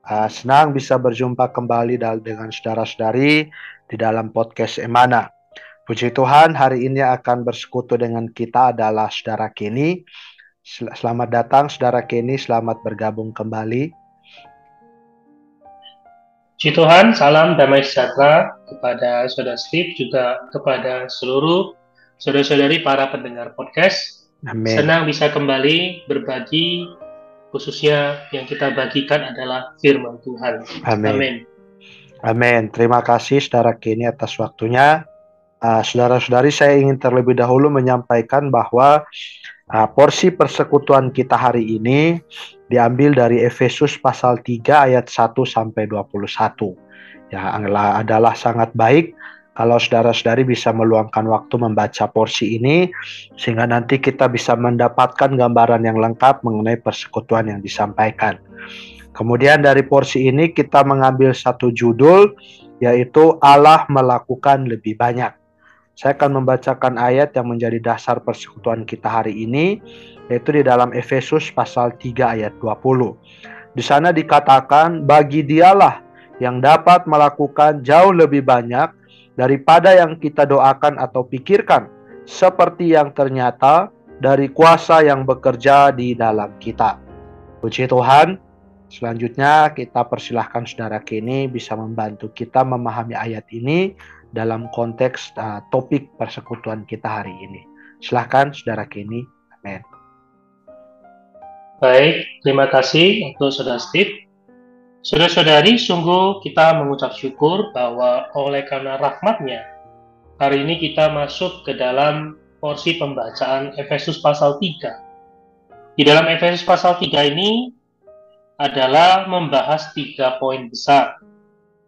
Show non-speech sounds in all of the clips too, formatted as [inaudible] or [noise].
Uh, senang bisa berjumpa kembali dengan saudara-saudari di dalam podcast Emana. Puji Tuhan, hari ini akan bersekutu dengan kita adalah saudara Kenny. Selamat datang saudara Kenny, selamat bergabung kembali. Puji Tuhan, salam damai sejahtera kepada saudara Steve juga kepada seluruh saudara-saudari para pendengar podcast. Amin. Senang bisa kembali berbagi khususnya yang kita bagikan adalah firman Tuhan. Amin. Amin. Amin. Terima kasih saudara Kini atas waktunya. Uh, saudara-saudari saya ingin terlebih dahulu menyampaikan bahwa uh, porsi persekutuan kita hari ini diambil dari Efesus pasal 3 ayat 1 sampai 21. Ya, adalah sangat baik kalau saudara-saudari bisa meluangkan waktu membaca porsi ini sehingga nanti kita bisa mendapatkan gambaran yang lengkap mengenai persekutuan yang disampaikan. Kemudian dari porsi ini kita mengambil satu judul yaitu Allah melakukan lebih banyak. Saya akan membacakan ayat yang menjadi dasar persekutuan kita hari ini yaitu di dalam Efesus pasal 3 ayat 20. Di sana dikatakan bagi dialah yang dapat melakukan jauh lebih banyak daripada yang kita doakan atau pikirkan, seperti yang ternyata dari kuasa yang bekerja di dalam kita. Puji Tuhan, selanjutnya kita persilahkan saudara Kini bisa membantu kita memahami ayat ini dalam konteks uh, topik persekutuan kita hari ini. Silahkan saudara Kini. Amin. Baik, terima kasih untuk saudara Steve. Saudara-saudari, sungguh kita mengucap syukur bahwa oleh karena rahmatnya, hari ini kita masuk ke dalam porsi pembacaan Efesus pasal 3. Di dalam Efesus pasal 3 ini adalah membahas tiga poin besar.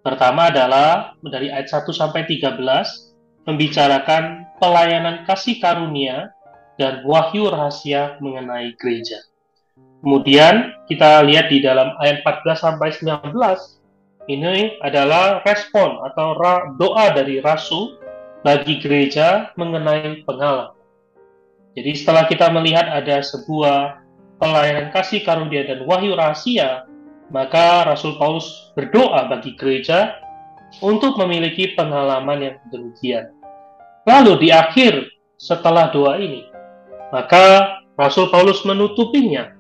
Pertama adalah dari ayat 1 sampai 13 membicarakan pelayanan kasih karunia dan wahyu rahasia mengenai gereja. Kemudian kita lihat di dalam ayat 14 sampai 19 ini adalah respon atau doa dari rasul bagi gereja mengenai pengalaman. Jadi setelah kita melihat ada sebuah pelayanan kasih karunia dan wahyu rahasia, maka Rasul Paulus berdoa bagi gereja untuk memiliki pengalaman yang demikian. Lalu di akhir setelah doa ini, maka Rasul Paulus menutupinya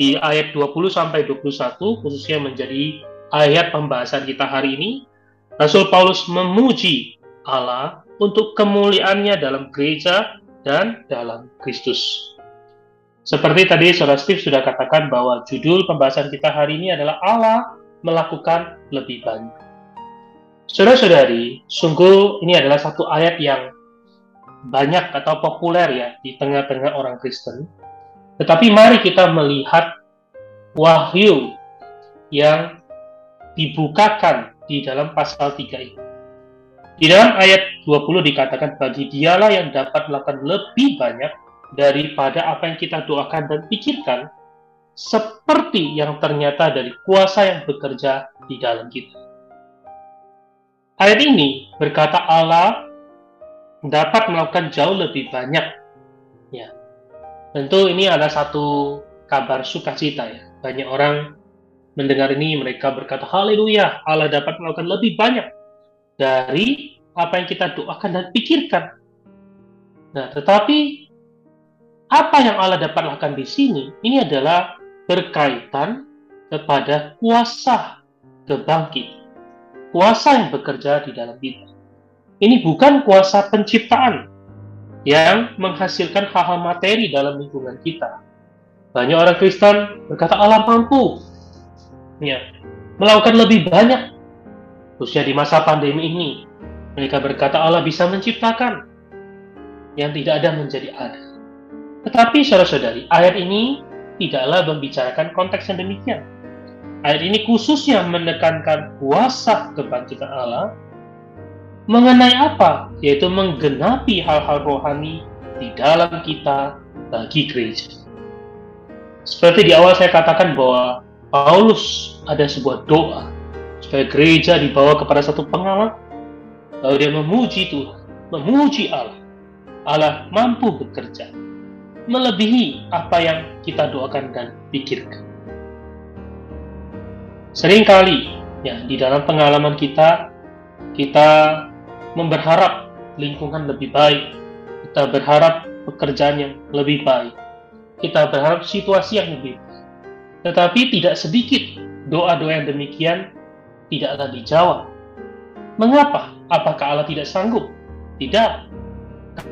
di ayat 20 sampai 21 khususnya menjadi ayat pembahasan kita hari ini Rasul Paulus memuji Allah untuk kemuliaannya dalam gereja dan dalam Kristus. Seperti tadi Saudara Steve sudah katakan bahwa judul pembahasan kita hari ini adalah Allah melakukan lebih banyak. Saudara-saudari, sungguh ini adalah satu ayat yang banyak atau populer ya di tengah-tengah orang Kristen tetapi mari kita melihat wahyu yang dibukakan di dalam pasal 3 ini. Di dalam ayat 20 dikatakan bagi dialah yang dapat melakukan lebih banyak daripada apa yang kita doakan dan pikirkan seperti yang ternyata dari kuasa yang bekerja di dalam kita. Ayat ini berkata Allah dapat melakukan jauh lebih banyak ya Tentu ini adalah satu kabar sukacita ya. Banyak orang mendengar ini mereka berkata haleluya Allah dapat melakukan lebih banyak dari apa yang kita doakan dan pikirkan. Nah, tetapi apa yang Allah dapat lakukan di sini ini adalah berkaitan kepada kuasa kebangkit. Kuasa yang bekerja di dalam kita. Ini bukan kuasa penciptaan, yang menghasilkan hal-hal materi dalam lingkungan kita. Banyak orang Kristen berkata Allah mampu ya, melakukan lebih banyak khususnya di masa pandemi ini. Mereka berkata Allah bisa menciptakan yang tidak ada menjadi ada. Tetapi saudara-saudari, ayat ini tidaklah membicarakan konteks yang demikian. Ayat ini khususnya menekankan kuasa kebangkitan Allah mengenai apa? Yaitu menggenapi hal-hal rohani di dalam kita bagi gereja. Seperti di awal saya katakan bahwa Paulus ada sebuah doa supaya gereja dibawa kepada satu pengalaman lalu dia memuji Tuhan, memuji Allah. Allah mampu bekerja melebihi apa yang kita doakan dan pikirkan. Seringkali ya di dalam pengalaman kita kita memberharap lingkungan lebih baik, kita berharap pekerjaan yang lebih baik, kita berharap situasi yang lebih baik. Tetapi tidak sedikit doa-doa yang demikian tidaklah dijawab. Mengapa? Apakah Allah tidak sanggup? Tidak.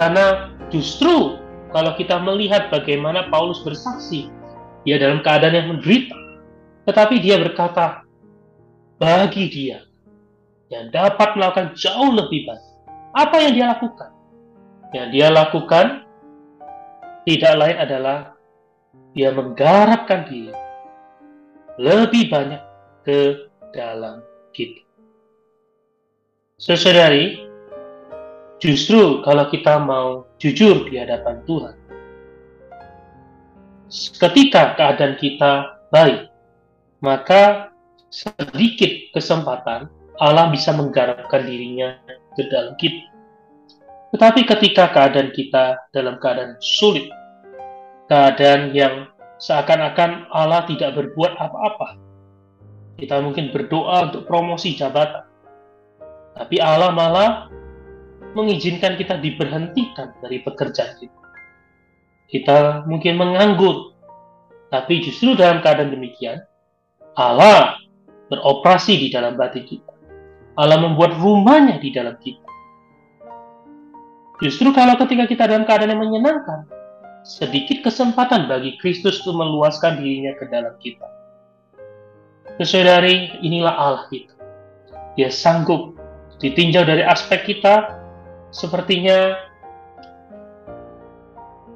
Karena justru kalau kita melihat bagaimana Paulus bersaksi, dia dalam keadaan yang menderita, tetapi dia berkata, bagi dia yang dapat melakukan jauh lebih baik. Apa yang dia lakukan? Yang dia lakukan tidak lain adalah dia menggarapkan diri lebih banyak ke dalam kita. Saudari, justru kalau kita mau jujur di hadapan Tuhan, ketika keadaan kita baik, maka sedikit kesempatan Allah bisa menggarapkan dirinya ke dalam kita. Tetapi ketika keadaan kita dalam keadaan sulit, keadaan yang seakan-akan Allah tidak berbuat apa-apa, kita mungkin berdoa untuk promosi jabatan, tapi Allah malah mengizinkan kita diberhentikan dari pekerjaan kita. Kita mungkin menganggur, tapi justru dalam keadaan demikian, Allah beroperasi di dalam batin kita. Allah membuat rumahnya di dalam kita. Justru kalau ketika kita dalam keadaan yang menyenangkan, sedikit kesempatan bagi Kristus untuk meluaskan dirinya ke dalam kita. Saudari, inilah Allah kita. Dia sanggup ditinjau dari aspek kita, sepertinya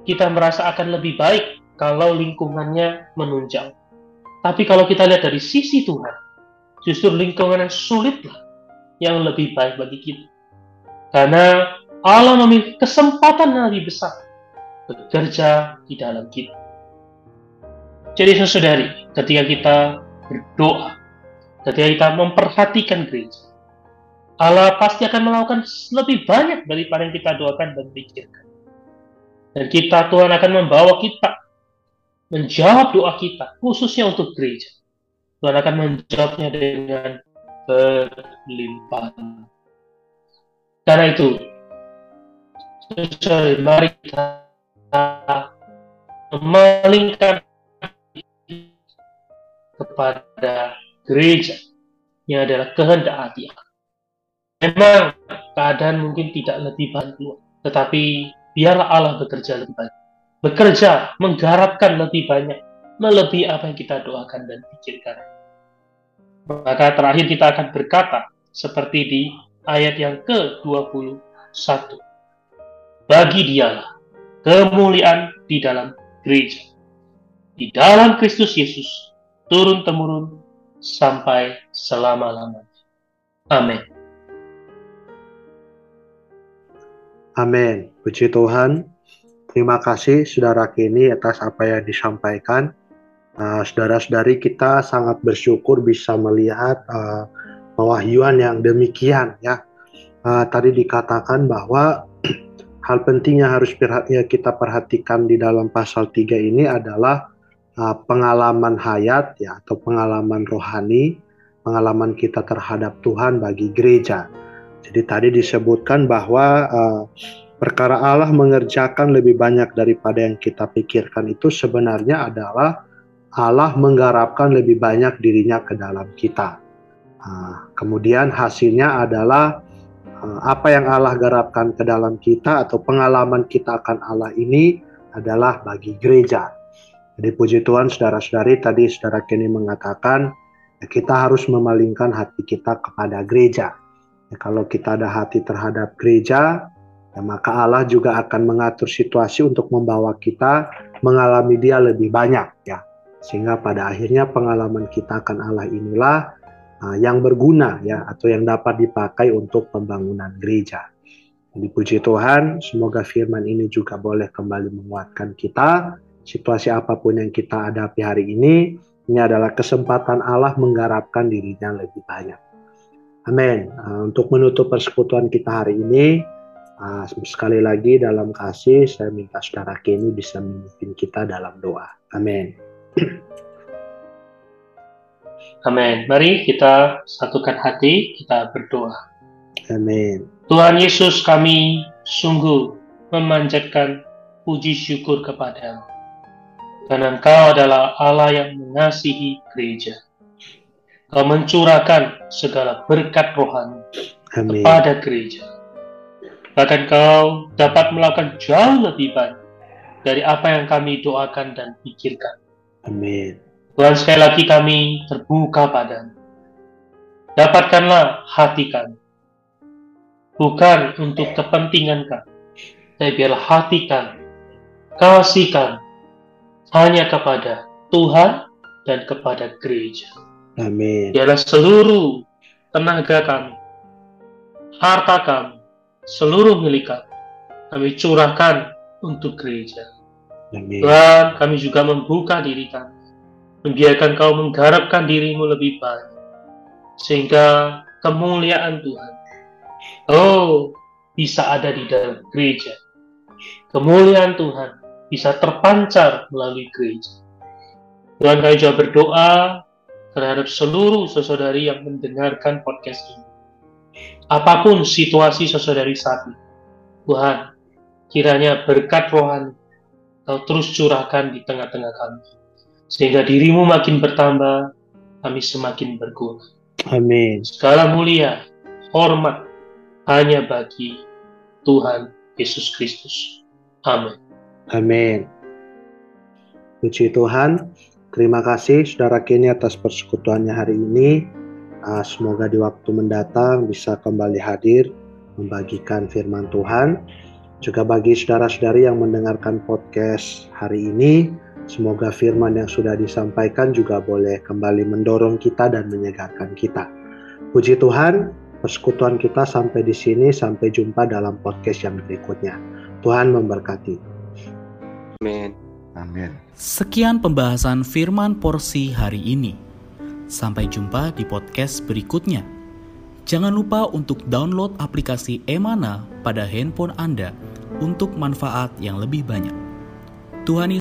kita merasa akan lebih baik kalau lingkungannya menunjang. Tapi kalau kita lihat dari sisi Tuhan, justru lingkungan yang sulitlah yang lebih baik bagi kita. Karena Allah memiliki kesempatan yang lebih besar bekerja di dalam kita. Jadi saudari, ketika kita berdoa, ketika kita memperhatikan gereja, Allah pasti akan melakukan lebih banyak daripada yang kita doakan dan pikirkan. Dan kita, Tuhan akan membawa kita menjawab doa kita, khususnya untuk gereja. Tuhan akan menjawabnya dengan berlimpah. Karena itu, mari kita memalingkan kepada gereja yang adalah kehendak hati Memang keadaan mungkin tidak lebih baik, tetapi biarlah Allah bekerja lebih banyak bekerja, menggarapkan lebih banyak, melebihi apa yang kita doakan dan pikirkan. Maka terakhir kita akan berkata, seperti di ayat yang ke-21. Bagi dialah kemuliaan di dalam gereja. Di dalam Kristus Yesus, turun-temurun sampai selama-lamanya. Amin. Amin. Puji Tuhan. Terima kasih saudara Kini atas apa yang disampaikan. Uh, saudara-saudari kita sangat bersyukur bisa melihat uh, pewahyuan yang demikian ya. Uh, tadi dikatakan bahwa [clears throat] hal penting yang harus kita perhatikan di dalam pasal 3 ini adalah uh, pengalaman hayat ya atau pengalaman rohani, pengalaman kita terhadap Tuhan bagi gereja. Jadi tadi disebutkan bahwa uh, perkara Allah mengerjakan lebih banyak daripada yang kita pikirkan itu sebenarnya adalah Allah menggarapkan lebih banyak dirinya ke dalam kita. Nah, kemudian hasilnya adalah uh, apa yang Allah garapkan ke dalam kita atau pengalaman kita akan Allah ini adalah bagi gereja. Jadi puji Tuhan saudara-saudari tadi saudara Kenny mengatakan ya kita harus memalingkan hati kita kepada gereja. Ya, kalau kita ada hati terhadap gereja, ya maka Allah juga akan mengatur situasi untuk membawa kita mengalami dia lebih banyak ya sehingga pada akhirnya pengalaman kita akan Allah inilah uh, yang berguna ya atau yang dapat dipakai untuk pembangunan gereja. Dipuji Tuhan, semoga firman ini juga boleh kembali menguatkan kita. Situasi apa pun yang kita hadapi hari ini, ini adalah kesempatan Allah menggarapkan dirinya lebih banyak. Amin. Uh, untuk menutup persekutuan kita hari ini, uh, sekali lagi dalam kasih, saya minta saudara Kenny bisa memimpin kita dalam doa. Amin. Amin. Mari kita satukan hati, kita berdoa. Amin. Tuhan Yesus kami sungguh memanjatkan puji syukur kepadamu. Karena Engkau adalah Allah yang mengasihi gereja. Kau mencurahkan segala berkat rohani Amin. kepada gereja. Bahkan kau dapat melakukan jauh lebih banyak dari apa yang kami doakan dan pikirkan. Amin. Tuhan sekali lagi kami terbuka padamu. Dapatkanlah hati kami. Bukan untuk kepentingan kami. Tapi biarlah hati kami. Kasih Hanya kepada Tuhan dan kepada gereja. Amin. Biarlah seluruh tenaga kami. Harta kami. Seluruh milik kami. Kami curahkan untuk gereja. Amin. Tuhan, kami juga membuka diri kami. Membiarkan kau menggarapkan dirimu lebih banyak. Sehingga kemuliaan Tuhan oh bisa ada di dalam gereja. Kemuliaan Tuhan bisa terpancar melalui gereja. Tuhan kami juga berdoa terhadap seluruh saudari yang mendengarkan podcast ini. Apa pun situasi saudari saat ini Tuhan kiranya berkat rohani kau terus curahkan di tengah-tengah kami sehingga dirimu makin bertambah, kami semakin berguna. Amin. Segala mulia, hormat hanya bagi Tuhan Yesus Kristus. Amin. Amin. Puji Tuhan, terima kasih saudara Kini atas persekutuannya hari ini. Ah, semoga di waktu mendatang bisa kembali hadir membagikan firman Tuhan. Juga bagi saudara-saudari yang mendengarkan podcast hari ini, Semoga firman yang sudah disampaikan juga boleh kembali mendorong kita dan menyegarkan kita. Puji Tuhan, persekutuan kita sampai di sini. Sampai jumpa dalam podcast yang berikutnya. Tuhan memberkati. Amin. Amin. Sekian pembahasan firman porsi hari ini. Sampai jumpa di podcast berikutnya. Jangan lupa untuk download aplikasi Emana pada handphone Anda untuk manfaat yang lebih banyak. Tuhan